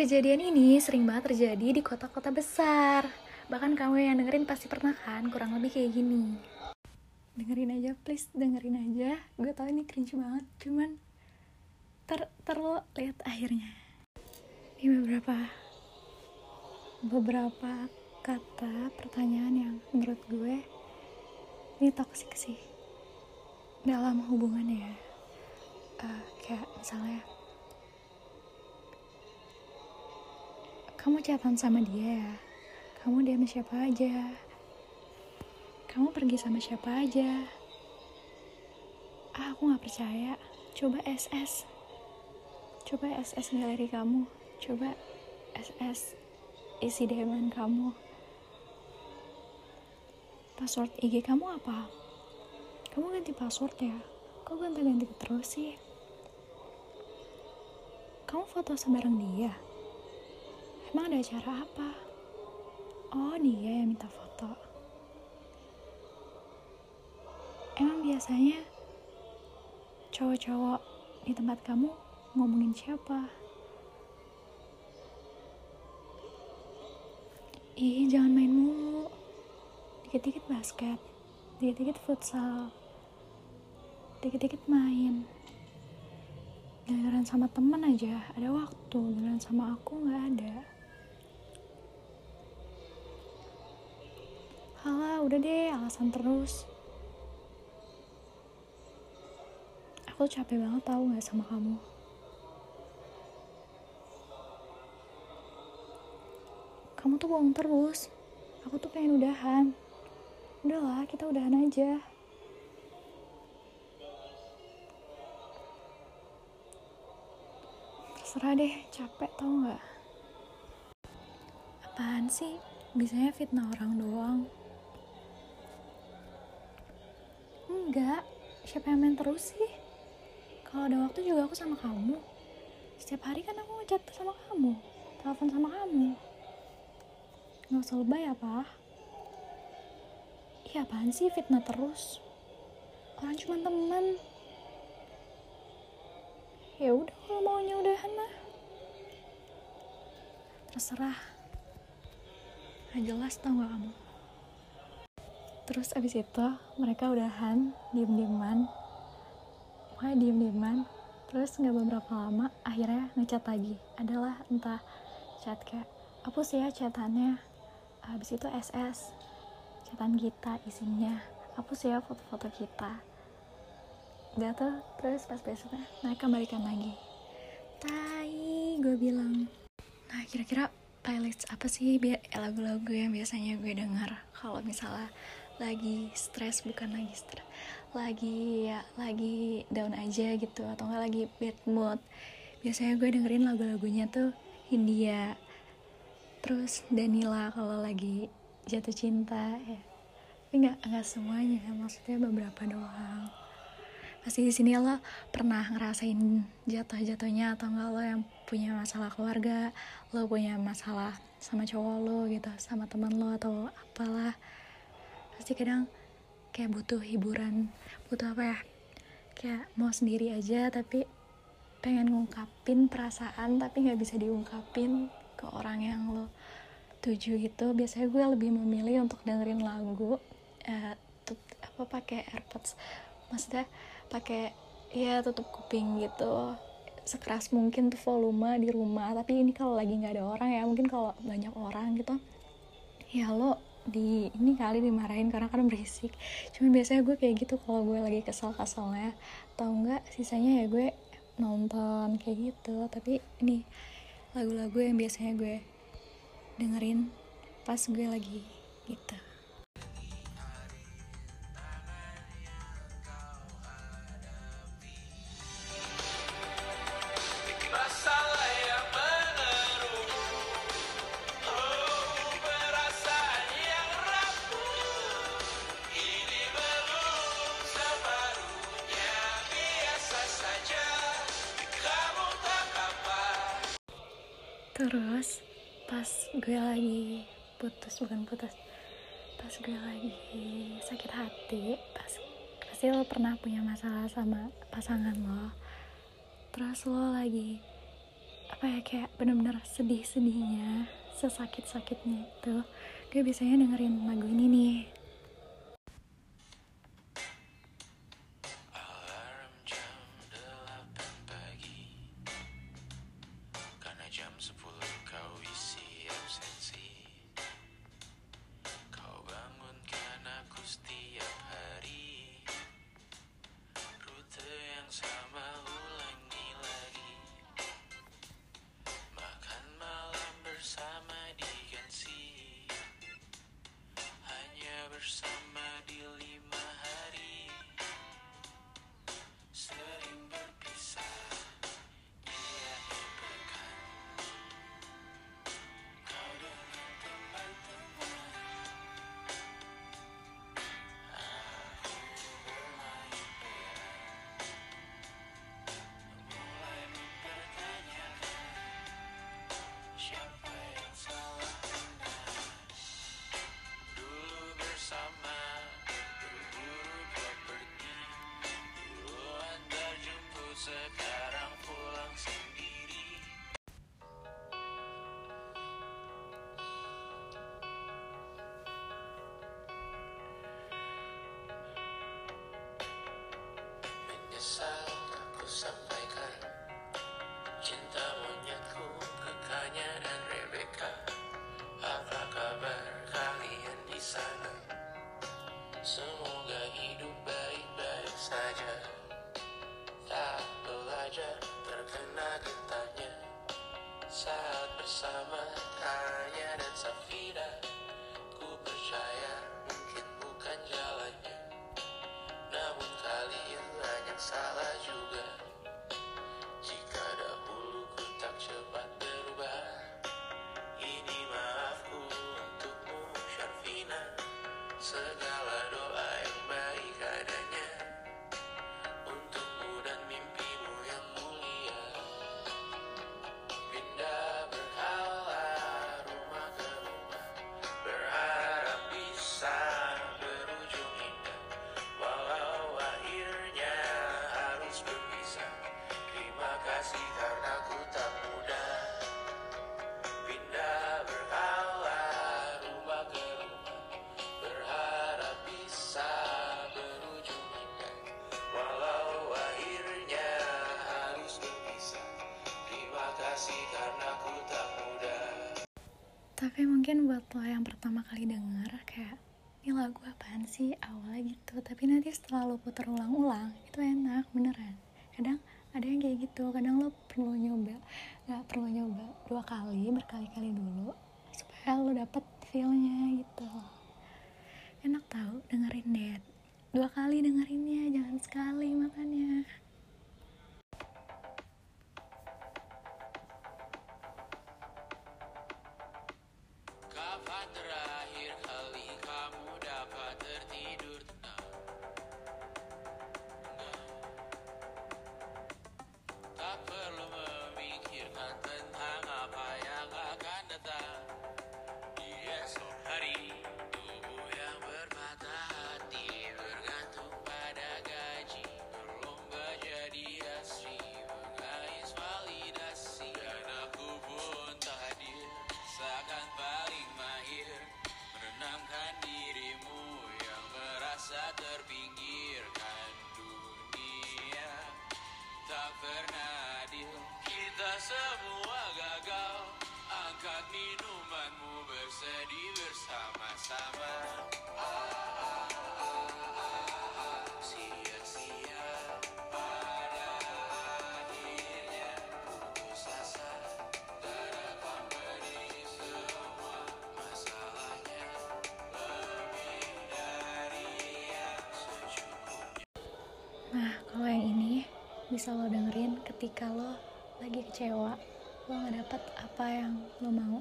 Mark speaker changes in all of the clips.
Speaker 1: Kejadian ini sering banget terjadi di kota-kota besar. Bahkan kamu yang dengerin pasti pernah kan, kurang lebih kayak gini. Dengerin aja, please dengerin aja. Gue tau ini cringe banget, cuman ter, ter lo lihat akhirnya. Ini beberapa beberapa kata pertanyaan yang menurut gue ini toxic sih dalam hubungan ya. Uh, kayak misalnya kamu chatan sama dia. Ya kamu diam siapa aja. Kamu pergi sama siapa aja. Ah aku nggak percaya. Coba SS coba SS galeri kamu. Coba SS isi DM kamu. Password IG kamu apa? Kamu ganti password ya? Kok ganti-ganti terus sih? Kamu foto sebareng dia? Emang ada acara apa? Oh, dia yang minta foto. Emang biasanya cowok-cowok di tempat kamu ngomongin siapa? Ih, jangan main mulu. Dikit-dikit basket, dikit-dikit futsal, dikit-dikit main giliran sama temen aja ada waktu giliran sama aku nggak ada Halah, udah deh, alasan terus. Aku capek banget tau gak sama kamu. Kamu tuh bohong terus. Aku tuh pengen udahan. Udahlah, kita udahan aja. terserah deh capek tau nggak apaan sih bisanya fitnah orang doang enggak. Siapa yang main terus sih? Kalau ada waktu juga aku sama kamu. Setiap hari kan aku ngechat sama kamu. Telepon sama kamu. Nggak usah lebay apa? Iya apaan sih fitnah terus? Orang cuma teman. Ya udah kalau maunya udahan mah. Terserah. Nggak jelas tau gak kamu terus abis itu mereka udahan diem dieman pokoknya diem dieman terus nggak beberapa lama akhirnya ngechat lagi. Adalah entah chat kayak hapus ya chatannya. Habis itu SS chatan kita isinya. Hapus ya foto-foto kita. Udah tuh? Terus pas besoknya mereka balikan lagi. Tai gue bilang. Nah kira-kira playlist apa sih lagu-lagu yang biasanya gue dengar? Kalau misalnya lagi stres bukan lagi stres lagi ya lagi down aja gitu atau enggak lagi bad mood biasanya gue dengerin lagu-lagunya tuh India terus Danila kalau lagi jatuh cinta ya. Tapi nggak nggak semuanya maksudnya beberapa doang pasti di sini lo pernah ngerasain jatuh-jatuhnya atau enggak lo yang punya masalah keluarga lo punya masalah sama cowok lo gitu sama teman lo atau apalah? Pasti kadang kayak butuh hiburan butuh apa ya kayak mau sendiri aja tapi pengen ngungkapin perasaan tapi nggak bisa diungkapin ke orang yang lo tuju gitu. Biasanya gue lebih memilih untuk dengerin lagu eh, apa pakai airpods maksudnya pakai ya tutup kuping gitu. Sekeras mungkin tuh volume di rumah. Tapi ini kalau lagi nggak ada orang ya mungkin kalau banyak orang gitu ya lo di ini kali dimarahin karena kan berisik. Cuman biasanya gue kayak gitu kalau gue lagi kesel-keselnya. Tau nggak sisanya ya gue nonton kayak gitu. Tapi ini lagu-lagu yang biasanya gue dengerin pas gue lagi gitu terus pas gue lagi putus bukan putus pas gue lagi sakit hati pas pasti lo pernah punya masalah sama pasangan lo. Terus lo lagi
Speaker 2: apa ya kayak bener-bener sedih-sedihnya sesakit-sakitnya itu. Gue biasanya dengerin lagu ini nih.
Speaker 1: sampaikan. Cinta monyetku, kakaknya dan Rebecca. Apa kabar kalian di sana? Semoga hidup baik-baik saja. Tak belajar terkena getahnya. Saat bersama
Speaker 2: sih awalnya gitu. Tapi nanti setelah lo puter ulang-ulang itu enak beneran. Kadang ada yang kayak gitu. Kadang lo perlu nyoba nggak perlu nyoba dua kali berkali-kali dulu supaya lo dapet feelnya gitu. Enak tau dengerin deh. Dua kali dengerinnya jangan sekali makanya bisa lo dengerin ketika lo lagi kecewa lo nggak dapet apa yang lo mau.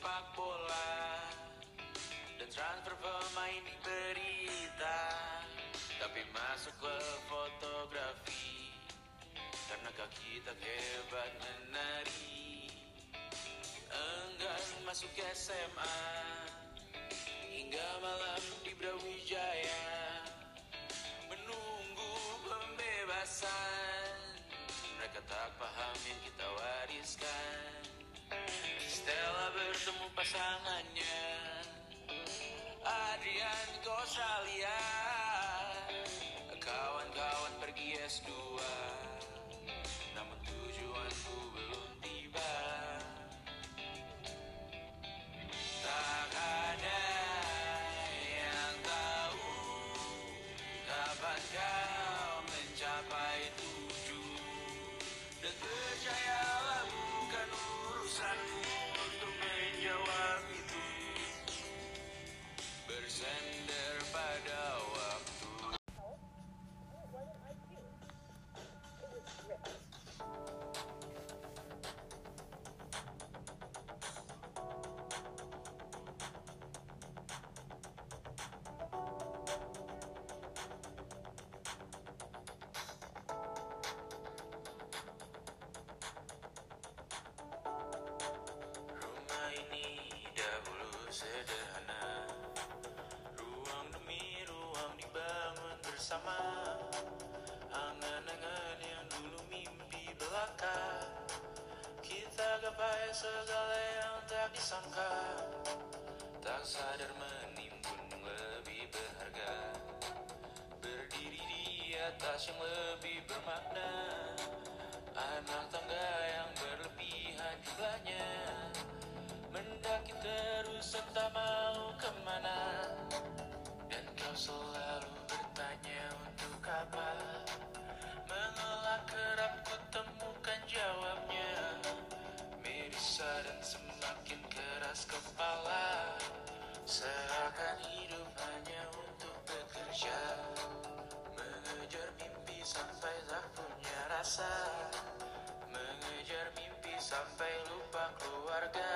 Speaker 2: Sepak bola Dan transfer pemain di berita. Tapi masuk ke fotografi Karena kaki tak hebat menari. Enggan masuk SMA Hingga malam di Brawijaya. Menunggu pembebasan Mereka tak paham yang kita wariskan Stella bertemu pasangannya. Adrian Gosalia Kawan-kawan pergi S2 Shake segala yang tak disangka. Tak sadar menimbun lebih berharga. Berdiri di atas yang lebih bermakna. Anak tangga yang berlebihan jumlahnya. Mendaki terus entah mau ke mana? Dan kau selalu bertanya untuk apa? Mengelak kerap ku temukan jawabnya semakin keras kepala. Seakan hidup hanya untuk bekerja. Mengejar mimpi sampai tak punya rasa. Mengejar mimpi sampai lupa keluarga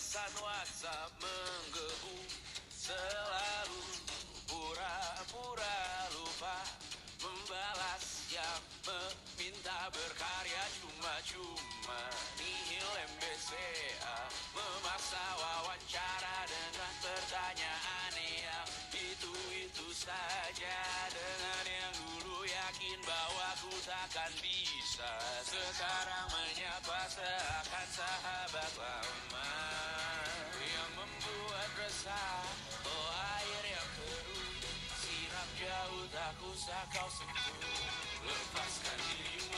Speaker 2: pesan WhatsApp menggebu Selalu pura-pura lupa Membalas yang meminta berkarya. Cuma-cuma Nihil MBCA Memaksa wawancara dengan pertanyaan yang itu-itu saja. Dengan yang dulu yakin bahwa ku takkan bisa Sekarang menyapa seakan sahabat lama tak usah kau sentuh Lepaskan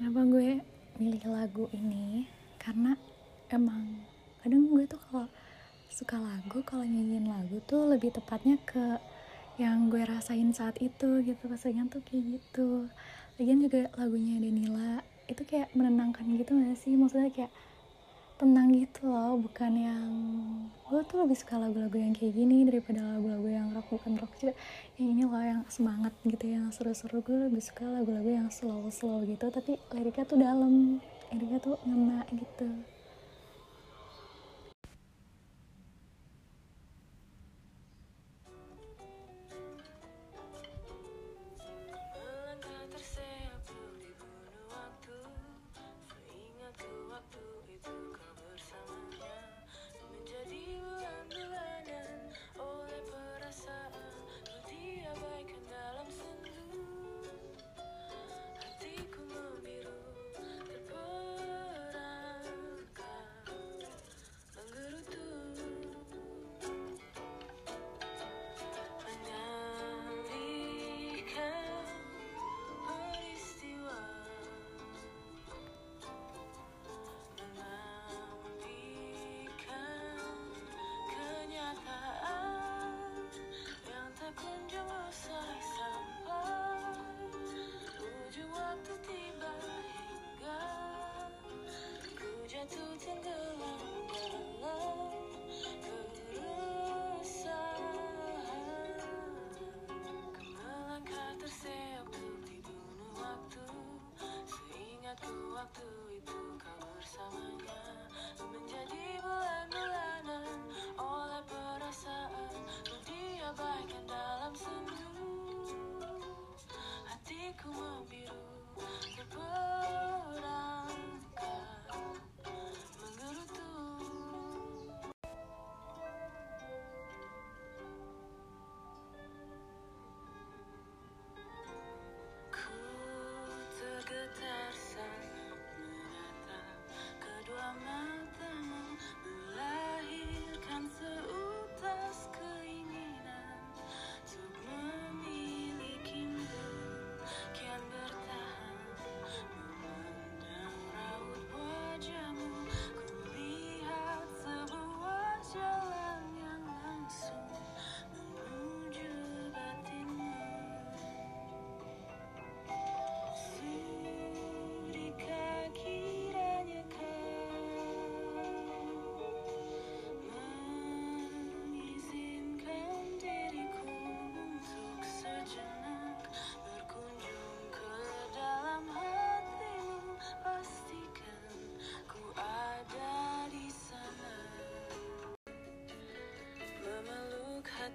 Speaker 3: kenapa gue milih lagu ini? Karena emang kadang gue tuh kalau suka lagu kalau nyanyiin lagu tuh lebih tepatnya ke yang gue rasain saat itu gitu. Pasangan tuh kayak gitu. Lagian juga lagunya Denila itu kayak menenangkan gitu gak sih? Maksudnya kayak tenang gitu loh bukan yang gue tuh lebih suka lagu-lagu yang kayak gini daripada lagu-lagu yang rock bukan rock juga. Yang ini loh yang semangat gitu yang seru-seru. Gue lebih suka lagu-lagu yang slow-slow gitu tapi liriknya tuh dalam liriknya tuh ngena gitu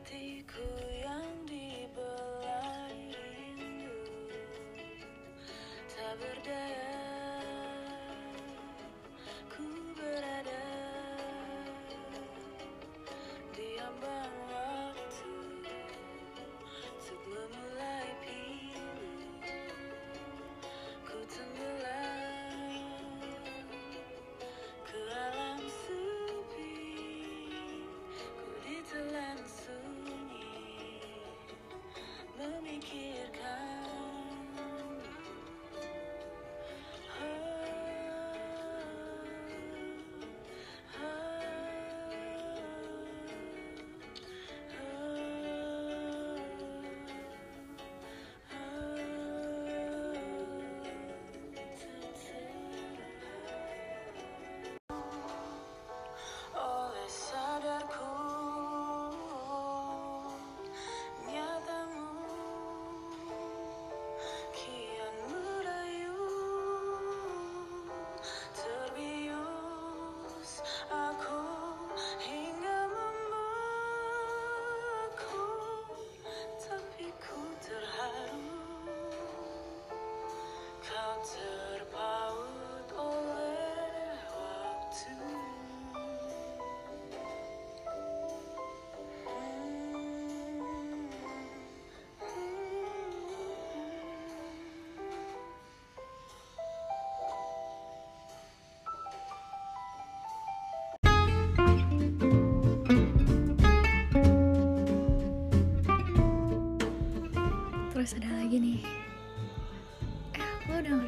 Speaker 3: 第一。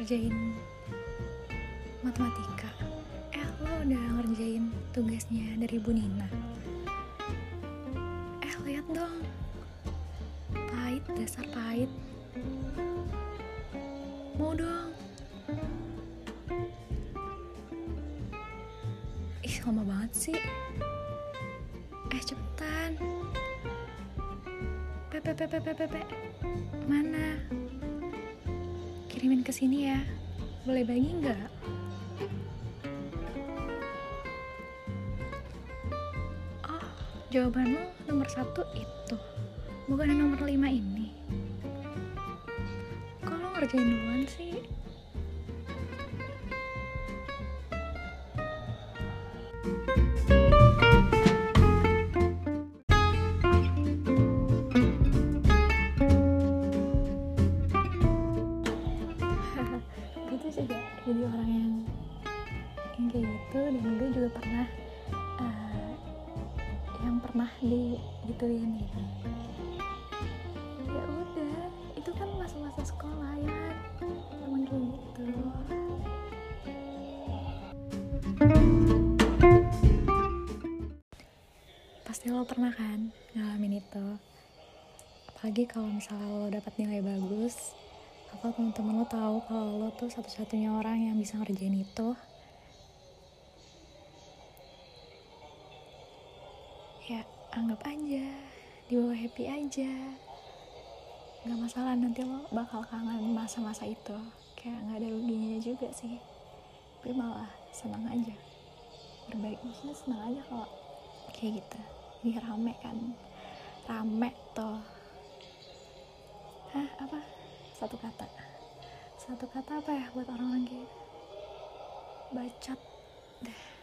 Speaker 3: Ngerjain
Speaker 1: matematika. Eh lo udah ngerjain tugasnya dari Bu Nina? Eh lihat dong. Pahit dasar pahit. Mau dong. Ih lama banget sih. Eh cepetan. Pepe pepe pepe pepe kirimin ke sini ya. Boleh bagi nggak? Oh jawaban lo nomor satu itu. Bukan nomor lima ini. Kok lo ngerjain duluan sih pernah kan ngalamin itu. Apalagi kalau misalnya lo dapat nilai bagus atau teman-teman lo tahu kalau lo tuh satu-satunya orang yang bisa ngerjain itu? Ya anggap aja dibawa happy aja. Nggak masalah nanti lo bakal kangen masa-masa itu. Kayak nggak ada ruginya juga sih. Tapi malah senang aja. Berbagi senang aja kalau kayak gitu ini rame kan? Rame tuh hah apa? Satu kata. Satu kata apa ya buat orang-orang kayak bacot? Dah